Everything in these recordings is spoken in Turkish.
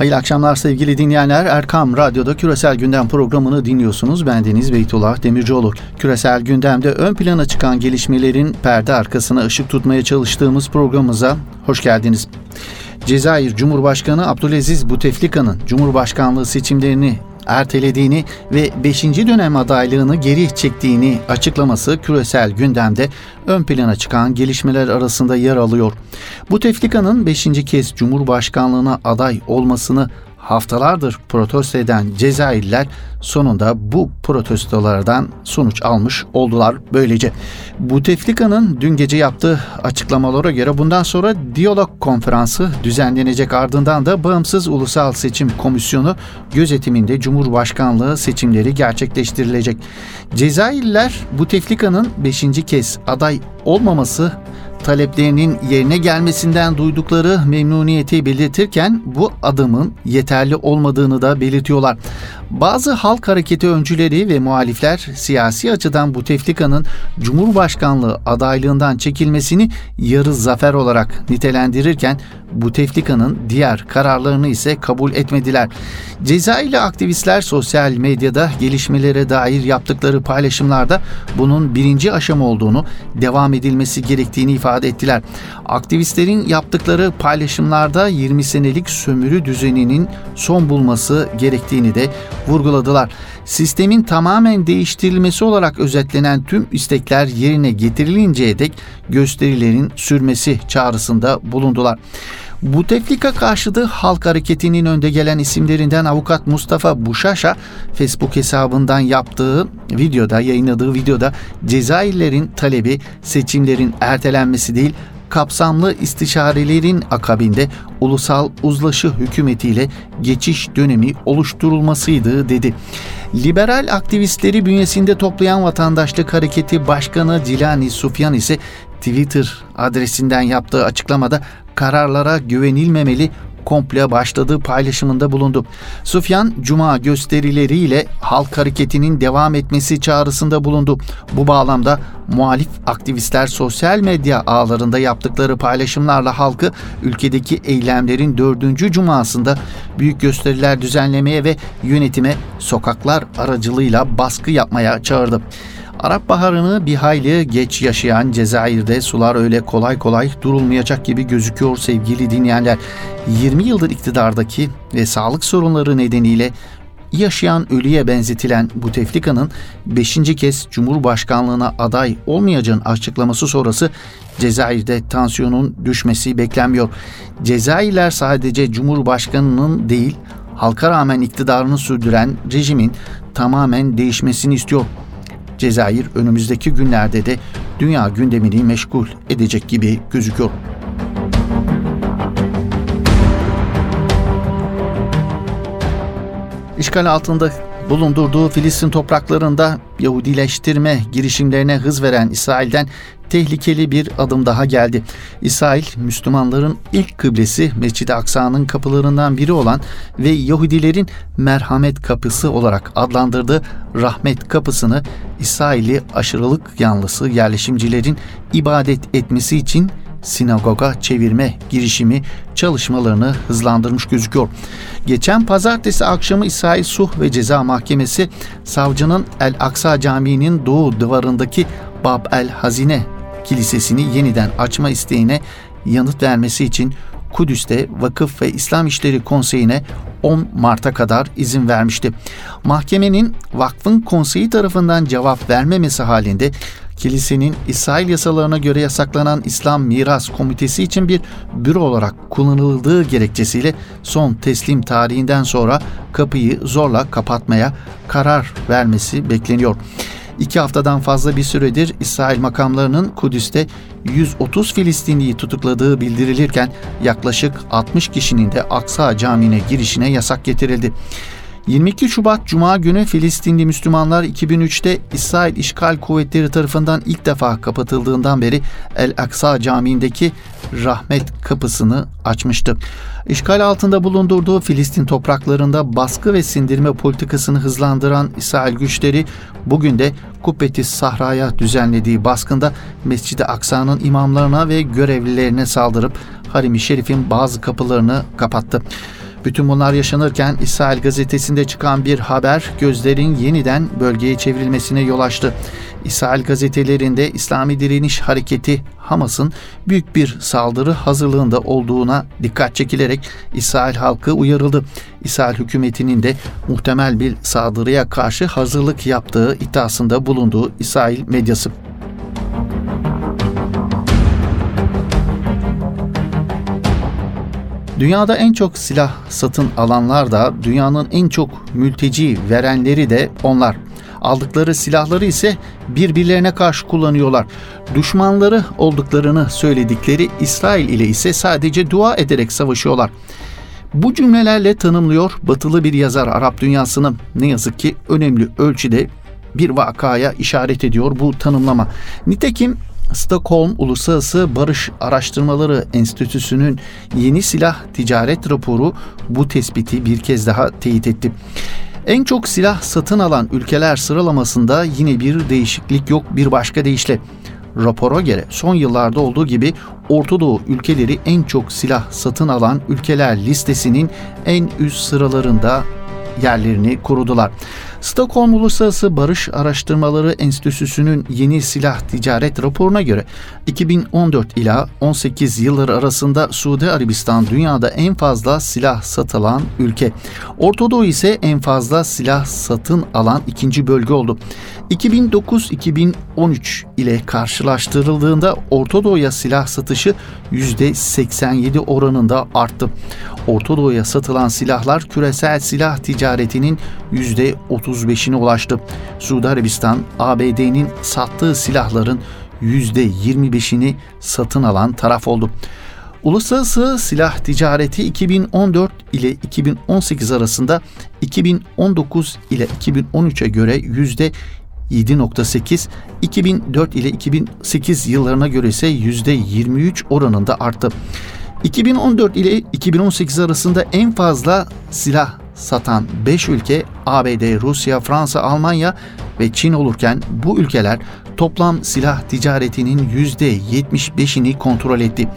Hayırlı akşamlar sevgili dinleyenler. Erkam Radyo'da Küresel Gündem programını dinliyorsunuz. Ben Deniz Beytullah Demircioğlu. Küresel Gündem'de ön plana çıkan gelişmelerin perde arkasına ışık tutmaya çalıştığımız programımıza hoş geldiniz. Cezayir Cumhurbaşkanı Abdülaziz Buteflika'nın Cumhurbaşkanlığı seçimlerini ertelediğini ve 5. dönem adaylığını geri çektiğini açıklaması küresel gündemde ön plana çıkan gelişmeler arasında yer alıyor. Bu teflikanın 5. kez Cumhurbaşkanlığına aday olmasını haftalardır protesto eden Cezayirliler sonunda bu protestolardan sonuç almış oldular böylece. Bouteflika'nın dün gece yaptığı açıklamalara göre bundan sonra diyalog konferansı düzenlenecek ardından da Bağımsız Ulusal Seçim Komisyonu gözetiminde Cumhurbaşkanlığı seçimleri gerçekleştirilecek. Cezayirliler Bouteflika'nın 5. kez aday olmaması taleplerinin yerine gelmesinden duydukları memnuniyeti belirtirken bu adımın yeterli olmadığını da belirtiyorlar. Bazı halk hareketi öncüleri ve muhalifler siyasi açıdan bu teflikanın Cumhurbaşkanlığı adaylığından çekilmesini yarı zafer olarak nitelendirirken bu teflikanın diğer kararlarını ise kabul etmediler. Cezayirli aktivistler sosyal medyada gelişmelere dair yaptıkları paylaşımlarda bunun birinci aşama olduğunu, devam edilmesi gerektiğini ifade ettiler. Aktivistlerin yaptıkları paylaşımlarda 20 senelik sömürü düzeninin son bulması gerektiğini de vurguladılar. Sistemin tamamen değiştirilmesi olarak özetlenen tüm istekler yerine getirilinceye dek gösterilerin sürmesi çağrısında bulundular. Buteflika karşıtı halk hareketinin önde gelen isimlerinden avukat Mustafa Buşaşa Facebook hesabından yaptığı videoda yayınladığı videoda Cezayirlerin talebi seçimlerin ertelenmesi değil kapsamlı istişarelerin akabinde ulusal uzlaşı hükümetiyle geçiş dönemi oluşturulmasıydı dedi. Liberal aktivistleri bünyesinde toplayan Vatandaşlık Hareketi Başkanı Dilani Sufyan ise Twitter adresinden yaptığı açıklamada kararlara güvenilmemeli komple başladığı paylaşımında bulundu. Sufyan Cuma gösterileriyle halk hareketinin devam etmesi çağrısında bulundu. Bu bağlamda muhalif aktivistler sosyal medya ağlarında yaptıkları paylaşımlarla halkı ülkedeki eylemlerin dördüncü cumasında büyük gösteriler düzenlemeye ve yönetime sokaklar aracılığıyla baskı yapmaya çağırdı. Arap Baharı'nı bir hayli geç yaşayan Cezayir'de sular öyle kolay kolay durulmayacak gibi gözüküyor sevgili dinleyenler. 20 yıldır iktidardaki ve sağlık sorunları nedeniyle yaşayan ölüye benzetilen bu teflikanın 5. kez Cumhurbaşkanlığına aday olmayacağın açıklaması sonrası Cezayir'de tansiyonun düşmesi beklenmiyor. Cezayirler sadece Cumhurbaşkanının değil halka rağmen iktidarını sürdüren rejimin tamamen değişmesini istiyor. Cezayir önümüzdeki günlerde de dünya gündemini meşgul edecek gibi gözüküyor. İşgal altında bulundurduğu Filistin topraklarında Yahudileştirme girişimlerine hız veren İsrail'den tehlikeli bir adım daha geldi. İsrail, Müslümanların ilk kıblesi Mescid-i Aksa'nın kapılarından biri olan ve Yahudilerin merhamet kapısı olarak adlandırdığı rahmet kapısını İsrail'i aşırılık yanlısı yerleşimcilerin ibadet etmesi için sinagoga çevirme girişimi çalışmalarını hızlandırmış gözüküyor. Geçen pazartesi akşamı İsrail Suh ve Ceza Mahkemesi savcının El Aksa Camii'nin doğu duvarındaki Bab el Hazine Kilisesini yeniden açma isteğine yanıt vermesi için Kudüs'te Vakıf ve İslam İşleri Konseyi'ne 10 Mart'a kadar izin vermişti. Mahkemenin vakfın konseyi tarafından cevap vermemesi halinde kilisenin İsrail yasalarına göre yasaklanan İslam Miras Komitesi için bir büro olarak kullanıldığı gerekçesiyle son teslim tarihinden sonra kapıyı zorla kapatmaya karar vermesi bekleniyor. İki haftadan fazla bir süredir İsrail makamlarının Kudüs'te 130 Filistinliyi tutukladığı bildirilirken yaklaşık 60 kişinin de Aksa Camii'ne girişine yasak getirildi. 22 Şubat Cuma günü Filistinli Müslümanlar 2003'te İsrail işgal kuvvetleri tarafından ilk defa kapatıldığından beri El Aksa Camii'ndeki rahmet kapısını açmıştı. İşgal altında bulundurduğu Filistin topraklarında baskı ve sindirme politikasını hızlandıran İsrail güçleri bugün de Kubbeti Sahra'ya düzenlediği baskında Mescid-i Aksa'nın imamlarına ve görevlilerine saldırıp Harim-i Şerif'in bazı kapılarını kapattı. Bütün bunlar yaşanırken İsrail gazetesinde çıkan bir haber gözlerin yeniden bölgeye çevrilmesine yol açtı. İsrail gazetelerinde İslami Direniş Hareketi Hamas'ın büyük bir saldırı hazırlığında olduğuna dikkat çekilerek İsrail halkı uyarıldı. İsrail hükümetinin de muhtemel bir saldırıya karşı hazırlık yaptığı iddiasında bulunduğu İsrail medyası. Dünyada en çok silah satın alanlar da dünyanın en çok mülteci verenleri de onlar. Aldıkları silahları ise birbirlerine karşı kullanıyorlar. Düşmanları olduklarını söyledikleri İsrail ile ise sadece dua ederek savaşıyorlar. Bu cümlelerle tanımlıyor batılı bir yazar Arap dünyasını. Ne yazık ki önemli ölçüde bir vakaya işaret ediyor bu tanımlama. Nitekim Stockholm Uluslararası Barış Araştırmaları Enstitüsü'nün yeni silah ticaret raporu bu tespiti bir kez daha teyit etti. En çok silah satın alan ülkeler sıralamasında yine bir değişiklik yok bir başka deyişle. Rapora göre son yıllarda olduğu gibi Orta Doğu ülkeleri en çok silah satın alan ülkeler listesinin en üst sıralarında yerlerini korudular. Stockholm Uluslararası Barış Araştırmaları Enstitüsü'nün yeni silah ticaret raporuna göre 2014 ila 18 yılları arasında Suudi Arabistan dünyada en fazla silah satılan ülke. Orta Doğu ise en fazla silah satın alan ikinci bölge oldu. 2009-2013 ile karşılaştırıldığında Orta Doğu'ya silah satışı %87 oranında arttı. Orta Doğu'ya satılan silahlar küresel silah ticaretinin %35'ine ulaştı. Suudi Arabistan, ABD'nin sattığı silahların %25'ini satın alan taraf oldu. Uluslararası silah ticareti 2014 ile 2018 arasında 2019 ile 2013'e göre yüzde 7.8, 2004 ile 2008 yıllarına göre ise %23 oranında arttı. 2014 ile 2018 arasında en fazla silah satan 5 ülke ABD, Rusya, Fransa, Almanya ve Çin olurken bu ülkeler toplam silah ticaretinin %75'ini kontrol etti.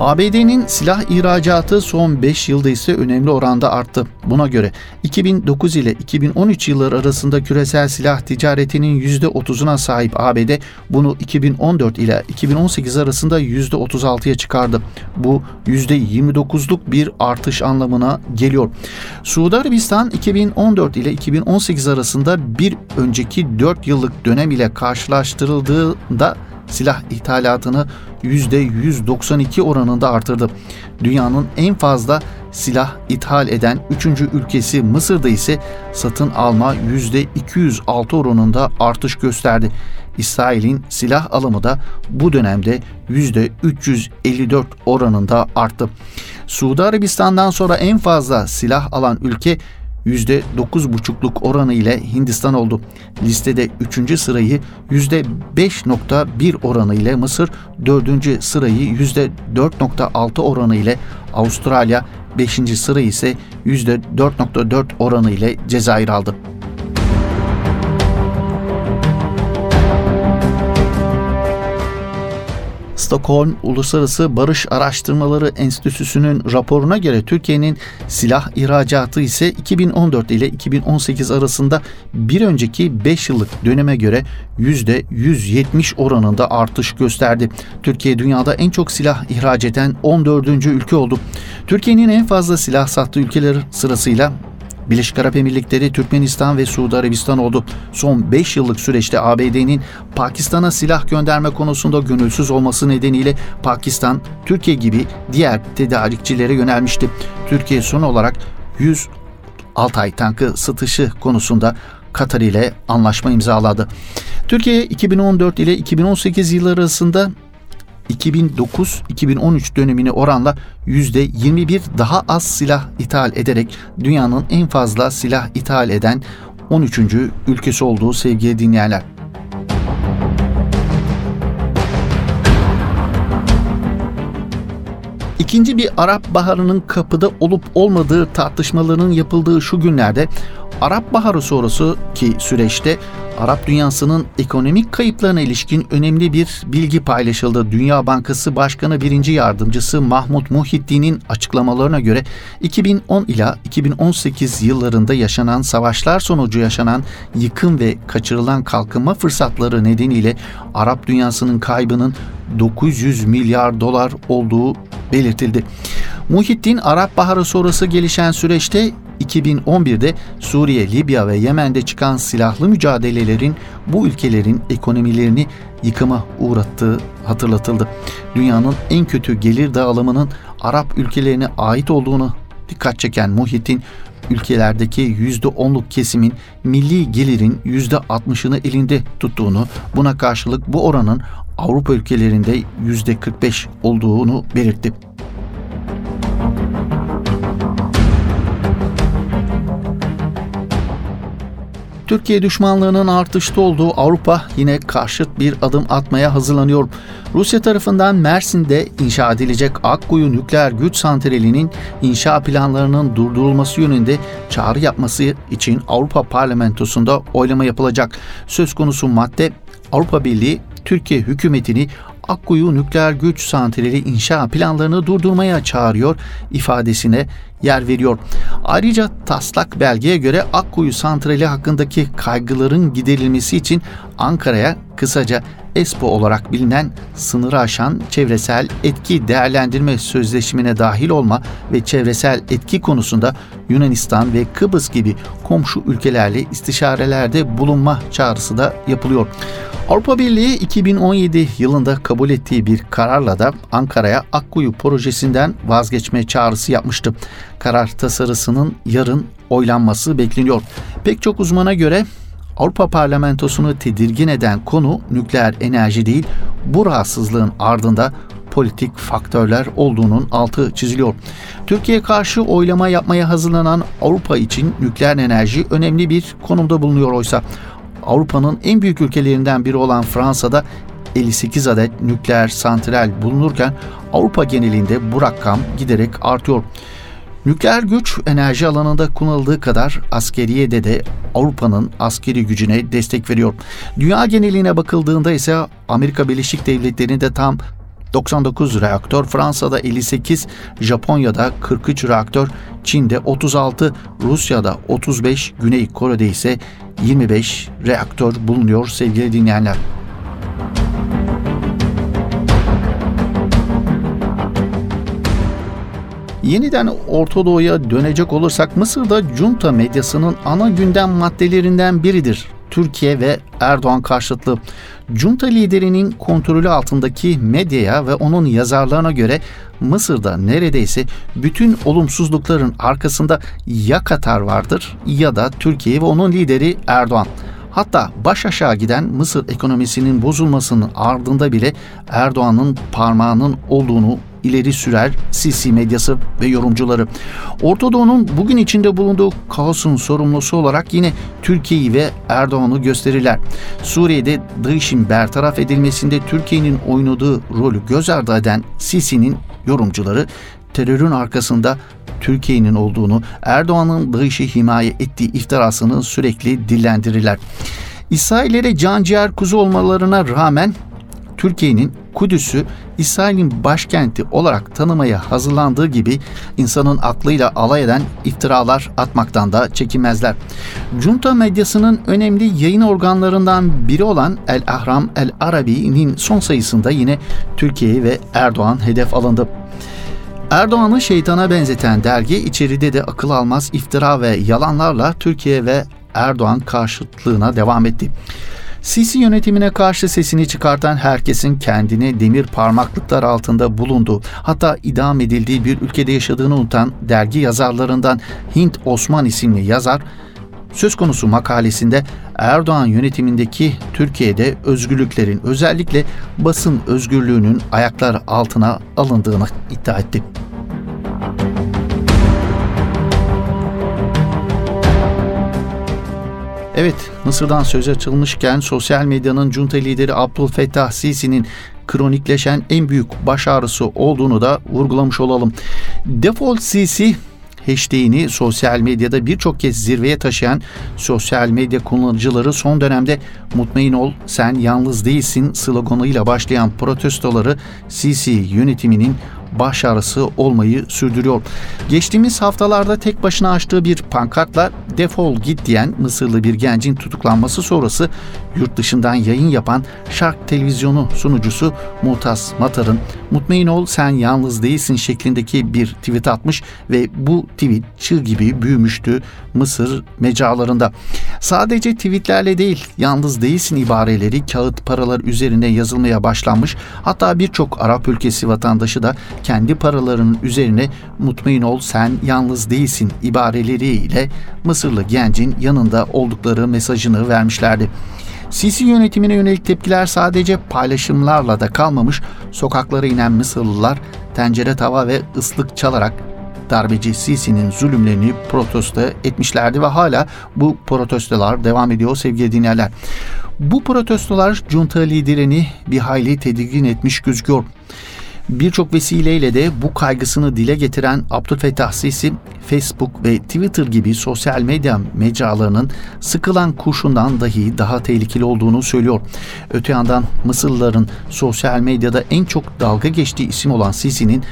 ABD'nin silah ihracatı son 5 yılda ise önemli oranda arttı. Buna göre 2009 ile 2013 yılları arasında küresel silah ticaretinin %30'una sahip ABD bunu 2014 ile 2018 arasında %36'ya çıkardı. Bu %29'luk bir artış anlamına geliyor. Suudi Arabistan 2014 ile 2018 arasında bir önceki 4 yıllık dönem ile karşılaştırıldığında silah ithalatını %192 oranında artırdı. Dünyanın en fazla silah ithal eden 3. ülkesi Mısır'da ise satın alma %206 oranında artış gösterdi. İsrail'in silah alımı da bu dönemde %354 oranında arttı. Suudi Arabistan'dan sonra en fazla silah alan ülke %9,5'luk oranı ile Hindistan oldu. Listede 3. sırayı %5,1 oranı ile Mısır, 4. sırayı %4,6 oranı ile Avustralya, 5. sırayı ise %4,4 oranı ile Cezayir aldı. Stockholm Uluslararası Barış Araştırmaları Enstitüsü'nün raporuna göre Türkiye'nin silah ihracatı ise 2014 ile 2018 arasında bir önceki 5 yıllık döneme göre %170 oranında artış gösterdi. Türkiye dünyada en çok silah ihraç eden 14. ülke oldu. Türkiye'nin en fazla silah sattığı ülkeler sırasıyla Birleşik Arap Emirlikleri, Türkmenistan ve Suudi Arabistan oldu. Son 5 yıllık süreçte ABD'nin Pakistan'a silah gönderme konusunda gönülsüz olması nedeniyle Pakistan, Türkiye gibi diğer tedarikçilere yönelmişti. Türkiye son olarak 100 Altay tankı satışı konusunda Katar ile anlaşma imzaladı. Türkiye 2014 ile 2018 yılları arasında 2009-2013 dönemine oranla %21 daha az silah ithal ederek dünyanın en fazla silah ithal eden 13. ülkesi olduğu sevgili dinleyenler. İkinci bir Arap Baharı'nın kapıda olup olmadığı tartışmalarının yapıldığı şu günlerde Arap Baharı sonrası ki süreçte Arap dünyasının ekonomik kayıplarına ilişkin önemli bir bilgi paylaşıldı. Dünya Bankası Başkanı 1. Yardımcısı Mahmut Muhiddin'in açıklamalarına göre 2010 ila 2018 yıllarında yaşanan savaşlar sonucu yaşanan yıkım ve kaçırılan kalkınma fırsatları nedeniyle Arap dünyasının kaybının 900 milyar dolar olduğu belirtildi. Muhittin Arap Baharı sonrası gelişen süreçte 2011'de Suriye, Libya ve Yemen'de çıkan silahlı mücadelelerin bu ülkelerin ekonomilerini yıkıma uğrattığı hatırlatıldı. Dünyanın en kötü gelir dağılımının Arap ülkelerine ait olduğunu dikkat çeken Muhittin, ülkelerdeki %10'luk kesimin milli gelirin %60'ını elinde tuttuğunu, buna karşılık bu oranın Avrupa ülkelerinde %45 olduğunu belirtti. Türkiye düşmanlığının artışta olduğu Avrupa yine karşıt bir adım atmaya hazırlanıyor. Rusya tarafından Mersin'de inşa edilecek Akkuyu nükleer güç santralinin inşa planlarının durdurulması yönünde çağrı yapması için Avrupa Parlamentosu'nda oylama yapılacak. Söz konusu madde Avrupa Birliği Türkiye hükümetini Akkuyu nükleer güç santrali inşa planlarını durdurmaya çağırıyor ifadesine yer veriyor. Ayrıca taslak belgeye göre Akkuyu santrali hakkındaki kaygıların giderilmesi için Ankara'ya kısaca ESPO olarak bilinen sınırı aşan çevresel etki değerlendirme sözleşmine dahil olma ve çevresel etki konusunda Yunanistan ve Kıbrıs gibi komşu ülkelerle istişarelerde bulunma çağrısı da yapılıyor. Avrupa Birliği 2017 yılında kabul ettiği bir kararla da Ankara'ya Akkuyu projesinden vazgeçme çağrısı yapmıştı. Karar tasarısının yarın oylanması bekleniyor. Pek çok uzmana göre Avrupa Parlamentosu'nu tedirgin eden konu nükleer enerji değil, bu rahatsızlığın ardında politik faktörler olduğunun altı çiziliyor. Türkiye karşı oylama yapmaya hazırlanan Avrupa için nükleer enerji önemli bir konumda bulunuyor oysa. Avrupa'nın en büyük ülkelerinden biri olan Fransa'da 58 adet nükleer santral bulunurken Avrupa genelinde bu rakam giderek artıyor. Nükleer güç enerji alanında kullanıldığı kadar askeriyede de Avrupa'nın askeri gücüne destek veriyor. Dünya geneline bakıldığında ise Amerika Birleşik Devletleri'nde tam 99 reaktör, Fransa'da 58, Japonya'da 43 reaktör, Çin'de 36, Rusya'da 35, Güney Kore'de ise 25 reaktör bulunuyor sevgili dinleyenler. Yeniden Orta Doğu'ya dönecek olursak Mısır'da junta medyasının ana gündem maddelerinden biridir. Türkiye ve Erdoğan karşıtlığı. Junta liderinin kontrolü altındaki medyaya ve onun yazarlarına göre Mısır'da neredeyse bütün olumsuzlukların arkasında ya Katar vardır ya da Türkiye ve onun lideri Erdoğan. Hatta baş aşağı giden Mısır ekonomisinin bozulmasının ardında bile Erdoğan'ın parmağının olduğunu ileri sürer Sisi medyası ve yorumcuları. Orta Doğu'nun bugün içinde bulunduğu kaosun sorumlusu olarak yine Türkiye'yi ve Erdoğan'ı gösterirler. Suriye'de DAEŞ'in bertaraf edilmesinde Türkiye'nin oynadığı rolü göz ardı eden Sisi'nin yorumcuları terörün arkasında Türkiye'nin olduğunu, Erdoğan'ın DAEŞ'i himaye ettiği iftirasını sürekli dillendirirler. İsraillere can ciğer kuzu olmalarına rağmen Türkiye'nin Kudüs'ü İsrail'in başkenti olarak tanımaya hazırlandığı gibi insanın aklıyla alay eden iftiralar atmaktan da çekinmezler. Junta medyasının önemli yayın organlarından biri olan El Ahram El Arabi'nin son sayısında yine Türkiye ve Erdoğan hedef alındı. Erdoğan'ı şeytana benzeten dergi içeride de akıl almaz iftira ve yalanlarla Türkiye ve Erdoğan karşıtlığına devam etti. Sisi yönetimine karşı sesini çıkartan herkesin kendini demir parmaklıklar altında bulunduğu, hatta idam edildiği bir ülkede yaşadığını unutan dergi yazarlarından Hint Osman isimli yazar, söz konusu makalesinde Erdoğan yönetimindeki Türkiye'de özgürlüklerin özellikle basın özgürlüğünün ayaklar altına alındığını iddia etti. Evet, Mısır'dan söz açılmışken sosyal medyanın junta lideri Abdülfettah Sisi'nin kronikleşen en büyük baş ağrısı olduğunu da vurgulamış olalım. Default CC hashtag'ini sosyal medyada birçok kez zirveye taşıyan sosyal medya kullanıcıları son dönemde mutmain ol sen yalnız değilsin sloganıyla başlayan protestoları CC yönetiminin baş ağrısı olmayı sürdürüyor. Geçtiğimiz haftalarda tek başına açtığı bir pankartla defol git diyen Mısırlı bir gencin tutuklanması sonrası yurt dışından yayın yapan Şark televizyonu sunucusu Mutaz Matar'ın mutmain ol sen yalnız değilsin şeklindeki bir tweet atmış ve bu tweet çığ gibi büyümüştü Mısır mecralarında. Sadece tweetlerle değil yalnız değilsin ibareleri kağıt paralar üzerine yazılmaya başlanmış hatta birçok Arap ülkesi vatandaşı da kendi paralarının üzerine mutmain ol sen yalnız değilsin ibareleriyle Mısırlı gencin yanında oldukları mesajını vermişlerdi. Sisi yönetimine yönelik tepkiler sadece paylaşımlarla da kalmamış, sokaklara inen Mısırlılar tencere tava ve ıslık çalarak darbeci Sisi'nin zulümlerini protesto etmişlerdi ve hala bu protestolar devam ediyor sevgili dinleyenler. Bu protestolar junta liderini bir hayli tedirgin etmiş gözüküyor. Birçok vesileyle de bu kaygısını dile getiren Abdülfettah Sisi, Facebook ve Twitter gibi sosyal medya mecralarının sıkılan kurşundan dahi daha tehlikeli olduğunu söylüyor. Öte yandan Mısırlıların sosyal medyada en çok dalga geçtiği isim olan Sisi'nin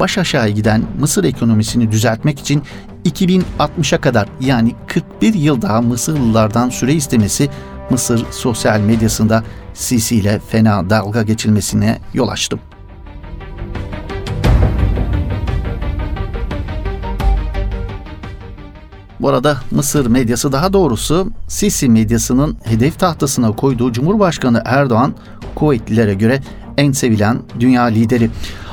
baş aşağı giden Mısır ekonomisini düzeltmek için 2060'a kadar yani 41 yıl daha Mısırlılardan süre istemesi Mısır sosyal medyasında Sisi ile fena dalga geçilmesine yol açtı. Bu arada Mısır medyası daha doğrusu Sisi medyasının hedef tahtasına koyduğu Cumhurbaşkanı Erdoğan, Kuveytlilere göre en sevilen dünya lideri.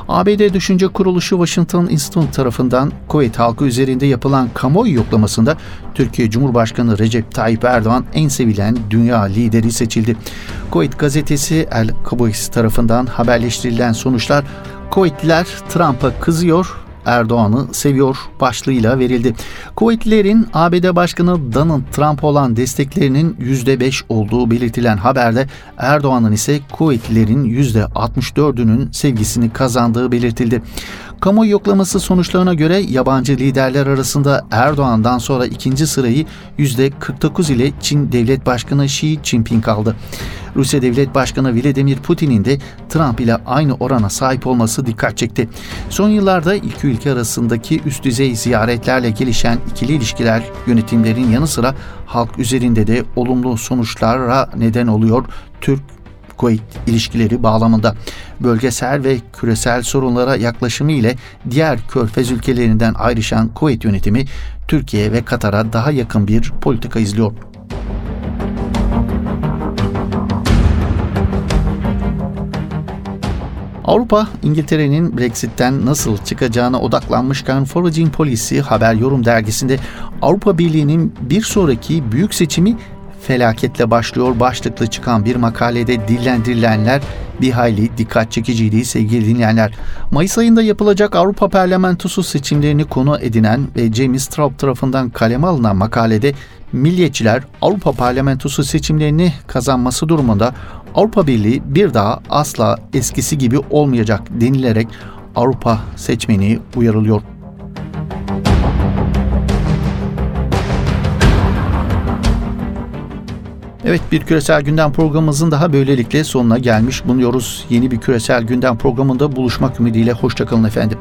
ABD Düşünce Kuruluşu Washington Institute tarafından Kuveyt halkı üzerinde yapılan kamuoyu yoklamasında Türkiye Cumhurbaşkanı Recep Tayyip Erdoğan en sevilen dünya lideri seçildi. Kuveyt gazetesi El Kabois tarafından haberleştirilen sonuçlar Kuveytliler Trump'a kızıyor, Erdoğan'ı seviyor başlığıyla verildi. Kuvvetlilerin ABD Başkanı Donald Trump olan desteklerinin %5 olduğu belirtilen haberde Erdoğan'ın ise kuvvetlilerin %64'ünün sevgisini kazandığı belirtildi. Kamu yoklaması sonuçlarına göre yabancı liderler arasında Erdoğan'dan sonra ikinci sırayı %49 ile Çin Devlet Başkanı Xi Jinping aldı. Rusya Devlet Başkanı Vladimir Putin'in de Trump ile aynı orana sahip olması dikkat çekti. Son yıllarda iki ülke arasındaki üst düzey ziyaretlerle gelişen ikili ilişkiler yönetimlerin yanı sıra halk üzerinde de olumlu sonuçlara neden oluyor. Türk Kuveyt ilişkileri bağlamında bölgesel ve küresel sorunlara yaklaşımı ile diğer körfez ülkelerinden ayrışan Kuveyt yönetimi Türkiye ve Katar'a daha yakın bir politika izliyor. Avrupa, İngiltere'nin Brexit'ten nasıl çıkacağına odaklanmışken Foreign Policy haber yorum dergisinde Avrupa Birliği'nin bir sonraki büyük seçimi felaketle başlıyor başlıklı çıkan bir makalede dillendirilenler bir hayli dikkat çekiciydi sevgili dinleyenler. Mayıs ayında yapılacak Avrupa Parlamentosu seçimlerini konu edinen ve James Straub tarafından kaleme alınan makalede milliyetçiler Avrupa Parlamentosu seçimlerini kazanması durumunda Avrupa Birliği bir daha asla eskisi gibi olmayacak denilerek Avrupa seçmeni uyarılıyor. Evet bir küresel gündem programımızın daha böylelikle sonuna gelmiş bulunuyoruz. Yeni bir küresel gündem programında buluşmak ümidiyle hoşçakalın efendim.